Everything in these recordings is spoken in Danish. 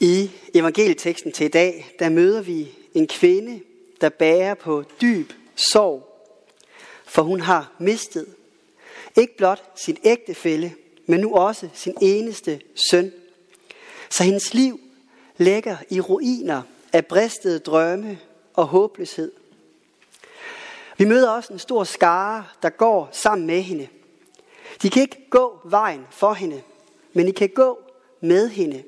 I evangelieteksten til i dag, der møder vi en kvinde, der bærer på dyb sorg, for hun har mistet ikke blot sin ægtefælle, men nu også sin eneste søn. Så hendes liv ligger i ruiner af bristede drømme og håbløshed. Vi møder også en stor skare, der går sammen med hende. De kan ikke gå vejen for hende, men de kan gå med hende.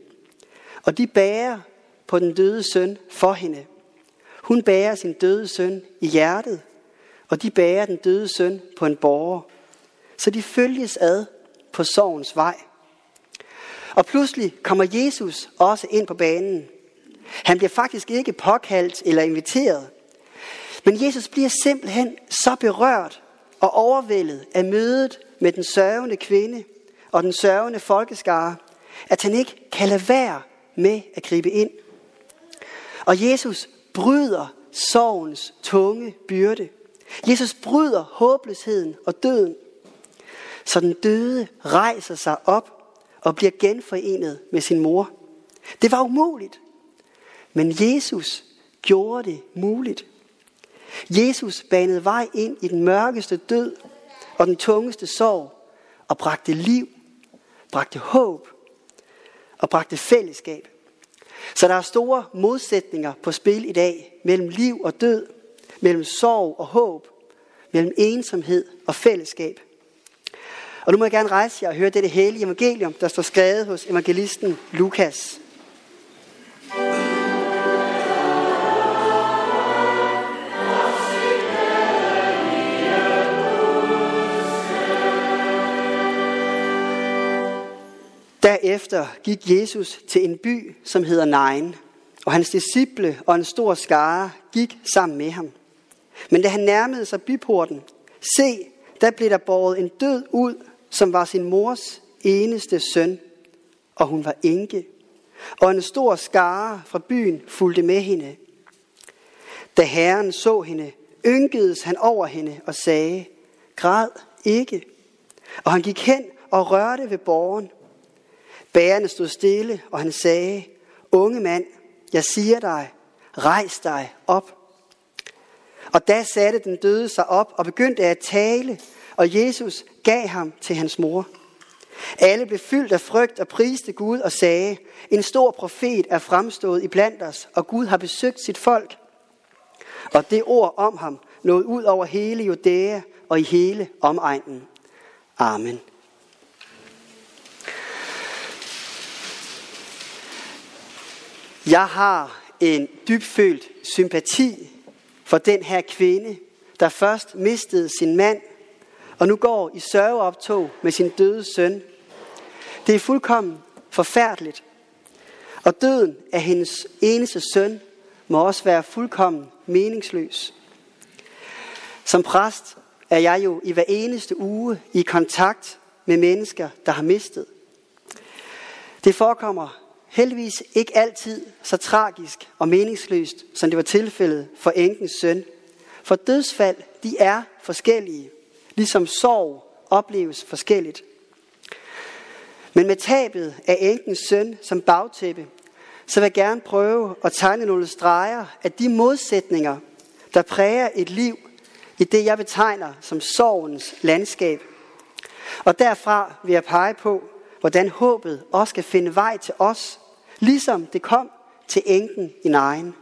Og de bærer på den døde søn for hende. Hun bærer sin døde søn i hjertet, og de bærer den døde søn på en borger. Så de følges ad på sorgens vej. Og pludselig kommer Jesus også ind på banen. Han bliver faktisk ikke påkaldt eller inviteret. Men Jesus bliver simpelthen så berørt og overvældet af mødet med den sørgende kvinde og den sørgende folkeskare, at han ikke kan lade være med at gribe ind. Og Jesus bryder sorgens tunge byrde. Jesus bryder håbløsheden og døden, så den døde rejser sig op og bliver genforenet med sin mor. Det var umuligt, men Jesus gjorde det muligt. Jesus banede vej ind i den mørkeste død og den tungeste sorg og bragte liv, bragte håb og bragte fællesskab. Så der er store modsætninger på spil i dag mellem liv og død, mellem sorg og håb, mellem ensomhed og fællesskab. Og nu må jeg gerne rejse jer og høre dette hellige evangelium, der står skrevet hos evangelisten Lukas. Derefter gik Jesus til en by, som hedder Nain, og hans disciple og en stor skare gik sammen med ham. Men da han nærmede sig byporten, se, der blev der båret en død ud, som var sin mors eneste søn, og hun var enke. Og en stor skare fra byen fulgte med hende. Da herren så hende, ynkedes han over hende og sagde, græd ikke. Og han gik hen og rørte ved borgen. Bærerne stod stille, og han sagde, unge mand, jeg siger dig, rejs dig op. Og da satte den døde sig op og begyndte at tale, og Jesus gav ham til hans mor. Alle blev fyldt af frygt og priste Gud og sagde, en stor profet er fremstået i blandt os, og Gud har besøgt sit folk. Og det ord om ham nåede ud over hele Judæa og i hele omegnen. Amen. Jeg har en dybfølt sympati for den her kvinde, der først mistede sin mand, og nu går i sørgeoptog med sin døde søn. Det er fuldkommen forfærdeligt. Og døden af hendes eneste søn må også være fuldkommen meningsløs. Som præst er jeg jo i hver eneste uge i kontakt med mennesker, der har mistet. Det forekommer heldigvis ikke altid så tragisk og meningsløst, som det var tilfældet for enkens søn. For dødsfald, de er forskellige, ligesom sorg opleves forskelligt. Men med tabet af enkens søn som bagtæppe, så vil jeg gerne prøve at tegne nogle streger af de modsætninger, der præger et liv i det, jeg betegner som sorgens landskab. Og derfra vil jeg pege på, hvordan håbet også skal finde vej til os, ligesom det kom til enken i nejen.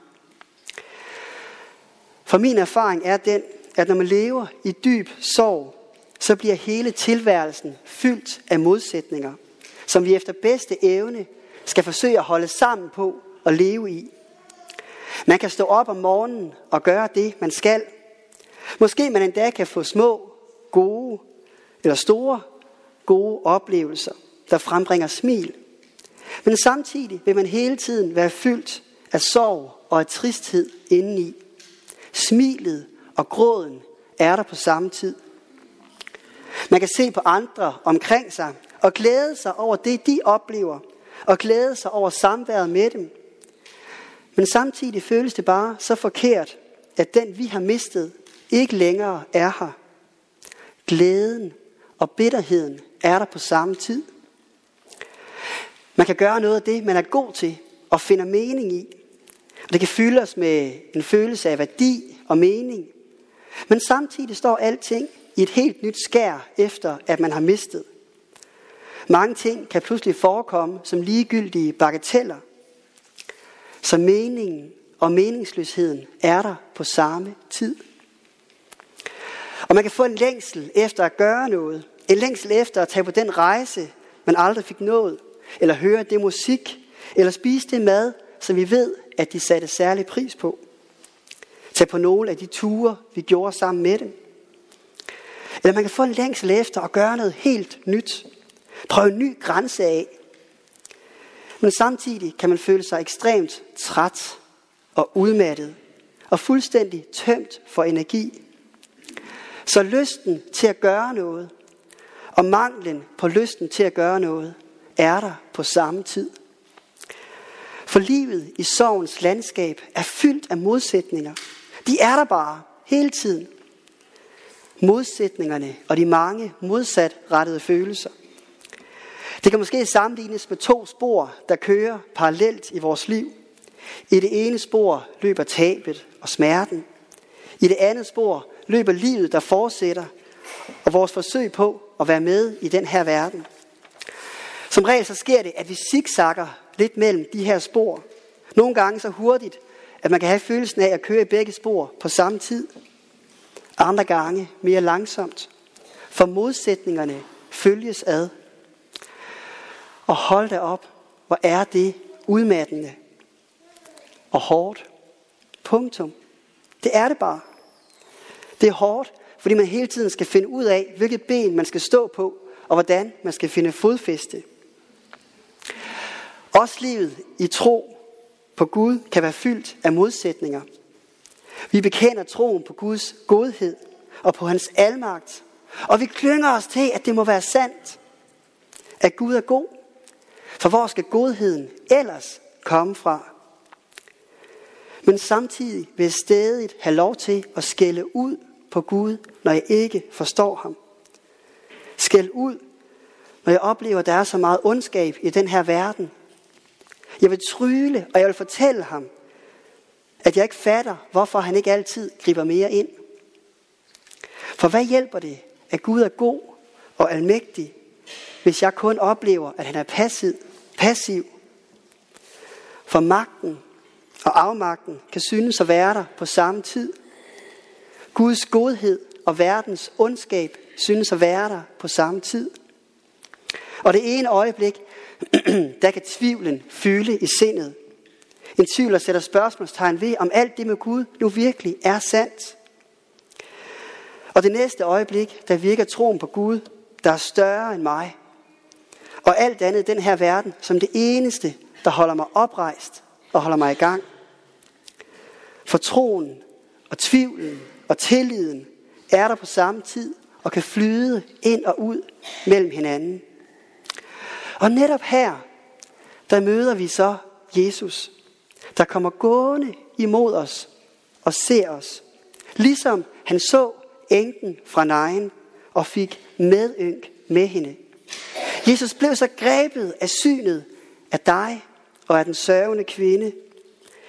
For min erfaring er den, at når man lever i dyb sorg, så bliver hele tilværelsen fyldt af modsætninger, som vi efter bedste evne skal forsøge at holde sammen på og leve i. Man kan stå op om morgenen og gøre det, man skal. Måske man endda kan få små, gode eller store, gode oplevelser, der frembringer smil. Men samtidig vil man hele tiden være fyldt af sorg og af tristhed indeni. Smilet og gråden er der på samme tid. Man kan se på andre omkring sig og glæde sig over det, de oplever, og glæde sig over samværet med dem. Men samtidig føles det bare så forkert, at den vi har mistet, ikke længere er her. Glæden og bitterheden er der på samme tid. Man kan gøre noget af det, man er god til, og finder mening i. Det kan fylde os med en følelse af værdi og mening. Men samtidig står alting i et helt nyt skær, efter at man har mistet. Mange ting kan pludselig forekomme som ligegyldige bagateller. Så meningen og meningsløsheden er der på samme tid. Og man kan få en længsel efter at gøre noget. En længsel efter at tage på den rejse, man aldrig fik nået. Eller høre det musik. Eller spise det mad, som vi ved, at de satte særlig pris på. Tag på nogle af de ture, vi gjorde sammen med dem. Eller man kan få en længsel efter at gøre noget helt nyt. Prøve en ny grænse af. Men samtidig kan man føle sig ekstremt træt og udmattet og fuldstændig tømt for energi. Så lysten til at gøre noget og manglen på lysten til at gøre noget er der på samme tid. For livet i sorgens landskab er fyldt af modsætninger. De er der bare hele tiden. Modsætningerne og de mange modsatrettede følelser. Det kan måske sammenlignes med to spor, der kører parallelt i vores liv. I det ene spor løber tabet og smerten. I det andet spor løber livet, der fortsætter, og vores forsøg på at være med i den her verden. Som regel så sker det, at vi zigzagger lidt mellem de her spor. Nogle gange så hurtigt, at man kan have følelsen af at køre i begge spor på samme tid. Andre gange mere langsomt. For modsætningerne følges ad. Og hold da op, hvor er det udmattende og hårdt. Punktum. Det er det bare. Det er hårdt, fordi man hele tiden skal finde ud af, hvilket ben man skal stå på, og hvordan man skal finde fodfæste. Også livet i tro på Gud kan være fyldt af modsætninger. Vi bekender troen på Guds godhed og på hans almagt. Og vi klynger os til, at det må være sandt, at Gud er god. For hvor skal godheden ellers komme fra? Men samtidig vil jeg stadig have lov til at skælde ud på Gud, når jeg ikke forstår ham. Skæld ud, når jeg oplever, at der er så meget ondskab i den her verden. Jeg vil tryle, og jeg vil fortælle ham, at jeg ikke fatter, hvorfor han ikke altid griber mere ind. For hvad hjælper det, at Gud er god og almægtig, hvis jeg kun oplever, at han er passiv, passiv? For magten og afmagten kan synes at være der på samme tid. Guds godhed og verdens ondskab synes at være der på samme tid. Og det ene øjeblik, der kan tvivlen fylde i sindet. En tvivl, der sætter spørgsmålstegn ved, om alt det med Gud nu virkelig er sandt. Og det næste øjeblik, der virker troen på Gud, der er større end mig. Og alt andet den her verden, som det eneste, der holder mig oprejst og holder mig i gang. For troen og tvivlen og tilliden er der på samme tid og kan flyde ind og ud mellem hinanden. Og netop her, der møder vi så Jesus, der kommer gående imod os og ser os. Ligesom han så enken fra nejen og fik medynk med hende. Jesus blev så grebet af synet af dig og af den sørgende kvinde,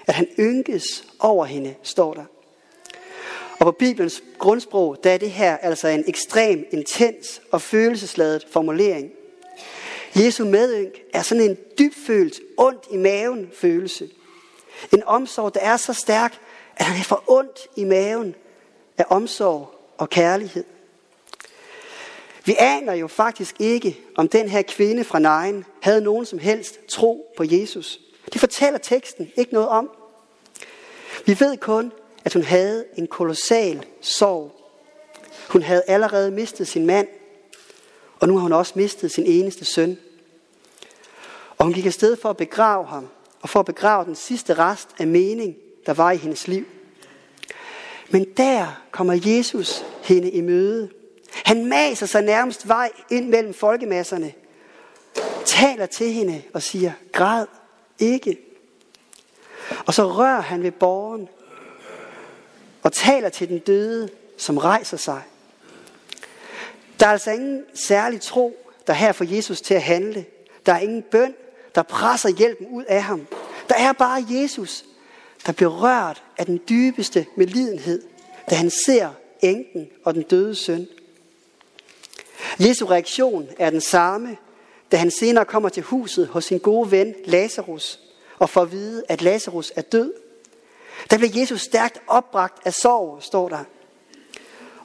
at han ynkes over hende, står der. Og på Bibelens grundsprog, der er det her altså en ekstrem, intens og følelsesladet formulering. Jesu medynk er sådan en dybfølt, ondt i maven følelse. En omsorg, der er så stærk, at han er for ondt i maven af omsorg og kærlighed. Vi aner jo faktisk ikke, om den her kvinde fra Nejen havde nogen som helst tro på Jesus. Det fortæller teksten ikke noget om. Vi ved kun, at hun havde en kolossal sorg. Hun havde allerede mistet sin mand, og nu har hun også mistet sin eneste søn. Og hun gik afsted for at begrave ham, og for at begrave den sidste rest af mening, der var i hendes liv. Men der kommer Jesus hende i møde. Han maser sig nærmest vej ind mellem folkemasserne, taler til hende og siger, græd ikke. Og så rører han ved borgen og taler til den døde, som rejser sig. Der er altså ingen særlig tro, der her får Jesus til at handle. Der er ingen bøn, der presser hjælpen ud af ham. Der er bare Jesus, der bliver rørt af den dybeste medlidenhed, da han ser enken og den døde søn. Jesu reaktion er den samme, da han senere kommer til huset hos sin gode ven Lazarus og får at vide, at Lazarus er død. Der bliver Jesus stærkt opbragt af sorg, står der,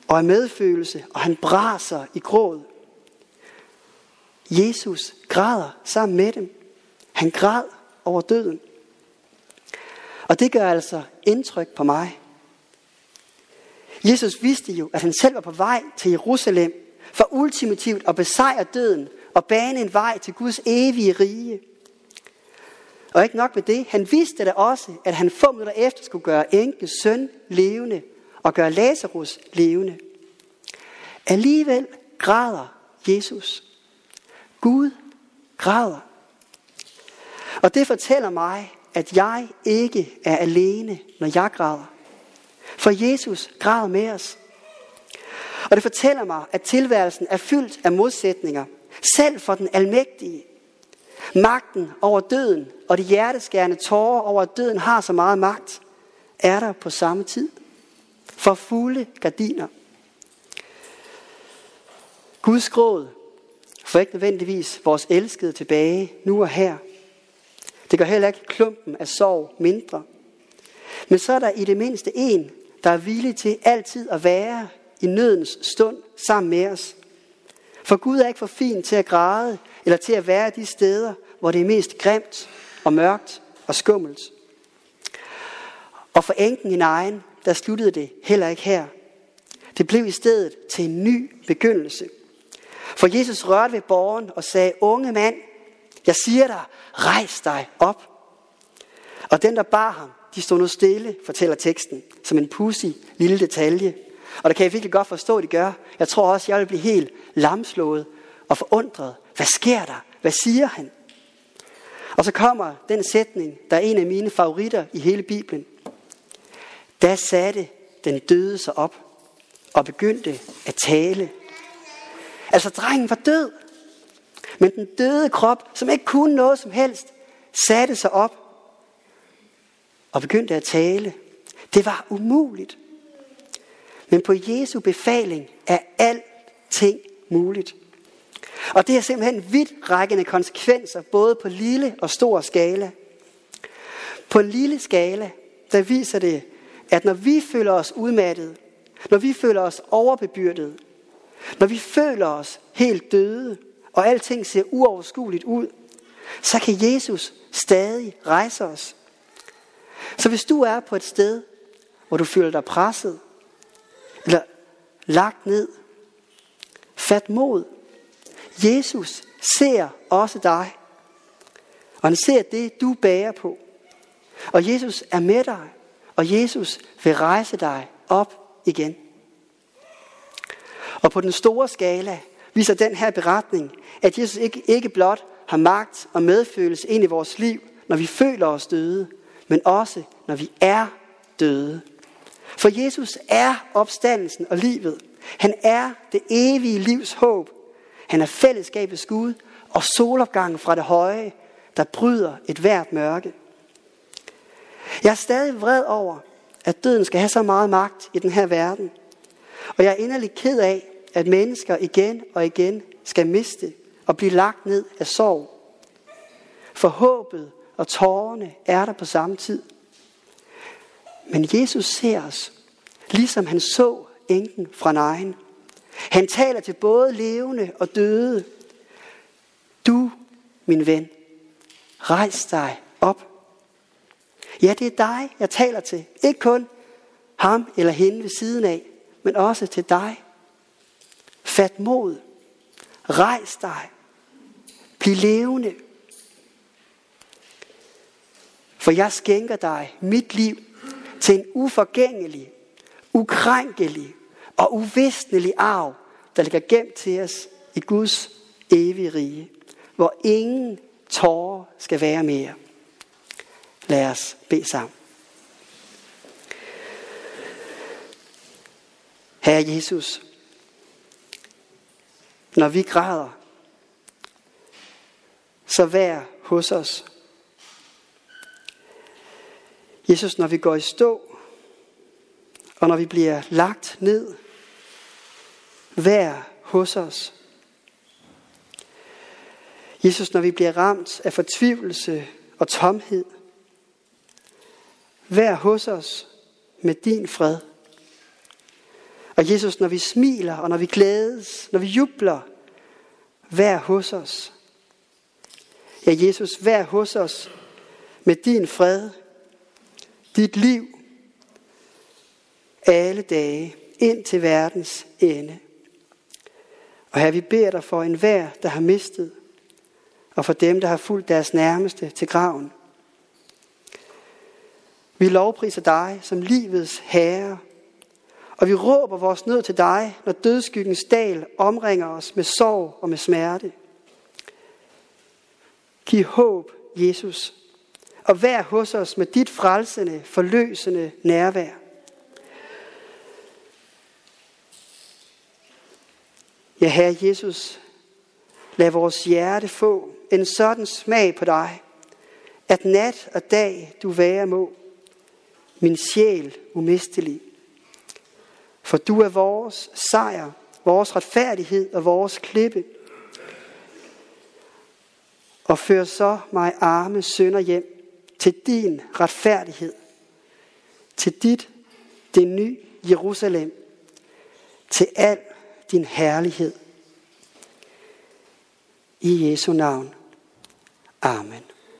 og af medfølelse, og han braser i gråd. Jesus græder sammen med dem. Han græd over døden. Og det gør altså indtryk på mig. Jesus vidste jo, at han selv var på vej til Jerusalem for ultimativt at besejre døden og bane en vej til Guds evige rige. Og ikke nok med det, han vidste da også, at han få minutter efter skulle gøre enkes søn levende og gør Lazarus levende. Alligevel græder Jesus. Gud græder. Og det fortæller mig, at jeg ikke er alene, når jeg græder. For Jesus græder med os. Og det fortæller mig, at tilværelsen er fyldt af modsætninger, selv for den almægtige. Magten over døden og de hjerteskærende tårer over, at døden har så meget magt, er der på samme tid. For fulde gardiner. Guds gråd får ikke nødvendigvis vores elskede tilbage nu og her. Det gør heller ikke klumpen af sorg mindre. Men så er der i det mindste en, der er villig til altid at være i nødens stund sammen med os. For Gud er ikke for fin til at græde, eller til at være de steder, hvor det er mest grimt og mørkt og skummelt. Og for enken i egen, der sluttede det heller ikke her. Det blev i stedet til en ny begyndelse. For Jesus rørte ved borgen og sagde, unge mand, jeg siger dig, rejs dig op. Og den, der bar ham, de stod nu stille, fortæller teksten, som en pussy lille detalje. Og det kan jeg virkelig godt forstå, at de gør. Jeg tror også, jeg vil blive helt lamslået og forundret. Hvad sker der? Hvad siger han? Og så kommer den sætning, der er en af mine favoritter i hele Bibelen. Da satte den døde sig op og begyndte at tale. Altså drengen var død. Men den døde krop, som ikke kunne noget som helst, satte sig op og begyndte at tale. Det var umuligt. Men på Jesu befaling er alting muligt. Og det har simpelthen vidt rækkende konsekvenser, både på lille og stor skala. På lille skala, der viser det, at når vi føler os udmattet, når vi føler os overbebyrdet, når vi føler os helt døde, og alting ser uoverskueligt ud, så kan Jesus stadig rejse os. Så hvis du er på et sted, hvor du føler dig presset, eller lagt ned, fat mod. Jesus ser også dig. Og han ser det, du bærer på. Og Jesus er med dig. Og Jesus vil rejse dig op igen. Og på den store skala viser den her beretning, at Jesus ikke, ikke blot har magt og medfølelse ind i vores liv, når vi føler os døde, men også når vi er døde. For Jesus er opstandelsen og livet. Han er det evige livs håb. Han er fællesskabets Gud og solopgangen fra det høje, der bryder et hvert mørke. Jeg er stadig vred over, at døden skal have så meget magt i den her verden. Og jeg er inderlig ked af, at mennesker igen og igen skal miste og blive lagt ned af sorg. For håbet og tårerne er der på samme tid. Men Jesus ser os, ligesom han så enken fra Nejen. Han taler til både levende og døde. Du, min ven, rejs dig op. Ja, det er dig, jeg taler til. Ikke kun ham eller hende ved siden af, men også til dig. Fat mod. Rejs dig. Bliv levende. For jeg skænker dig mit liv til en uforgængelig, ukrænkelig og uvisnelig arv, der ligger gemt til os i Guds evige rige, hvor ingen tårer skal være mere. Lad os bede sammen. Herre Jesus, når vi græder, så vær hos os. Jesus, når vi går i stå, og når vi bliver lagt ned, vær hos os. Jesus, når vi bliver ramt af fortvivlelse og tomhed, vær hos os med din fred. Og Jesus, når vi smiler og når vi glædes, når vi jubler, vær hos os. Ja, Jesus, vær hos os med din fred, dit liv, alle dage, ind til verdens ende. Og her vi beder dig for enhver, der har mistet, og for dem, der har fulgt deres nærmeste til graven. Vi lovpriser dig som livets herre, og vi råber vores nød til dig, når dødskyggens dal omringer os med sorg og med smerte. Giv håb, Jesus, og vær hos os med dit frelsende, forløsende nærvær. Ja, Herre Jesus, lad vores hjerte få en sådan smag på dig, at nat og dag du være må, min sjæl umistelig. For du er vores sejr, vores retfærdighed og vores klippe. Og før så mig arme sønder hjem til din retfærdighed, til dit, det nye Jerusalem, til al din herlighed. I Jesu navn. Amen.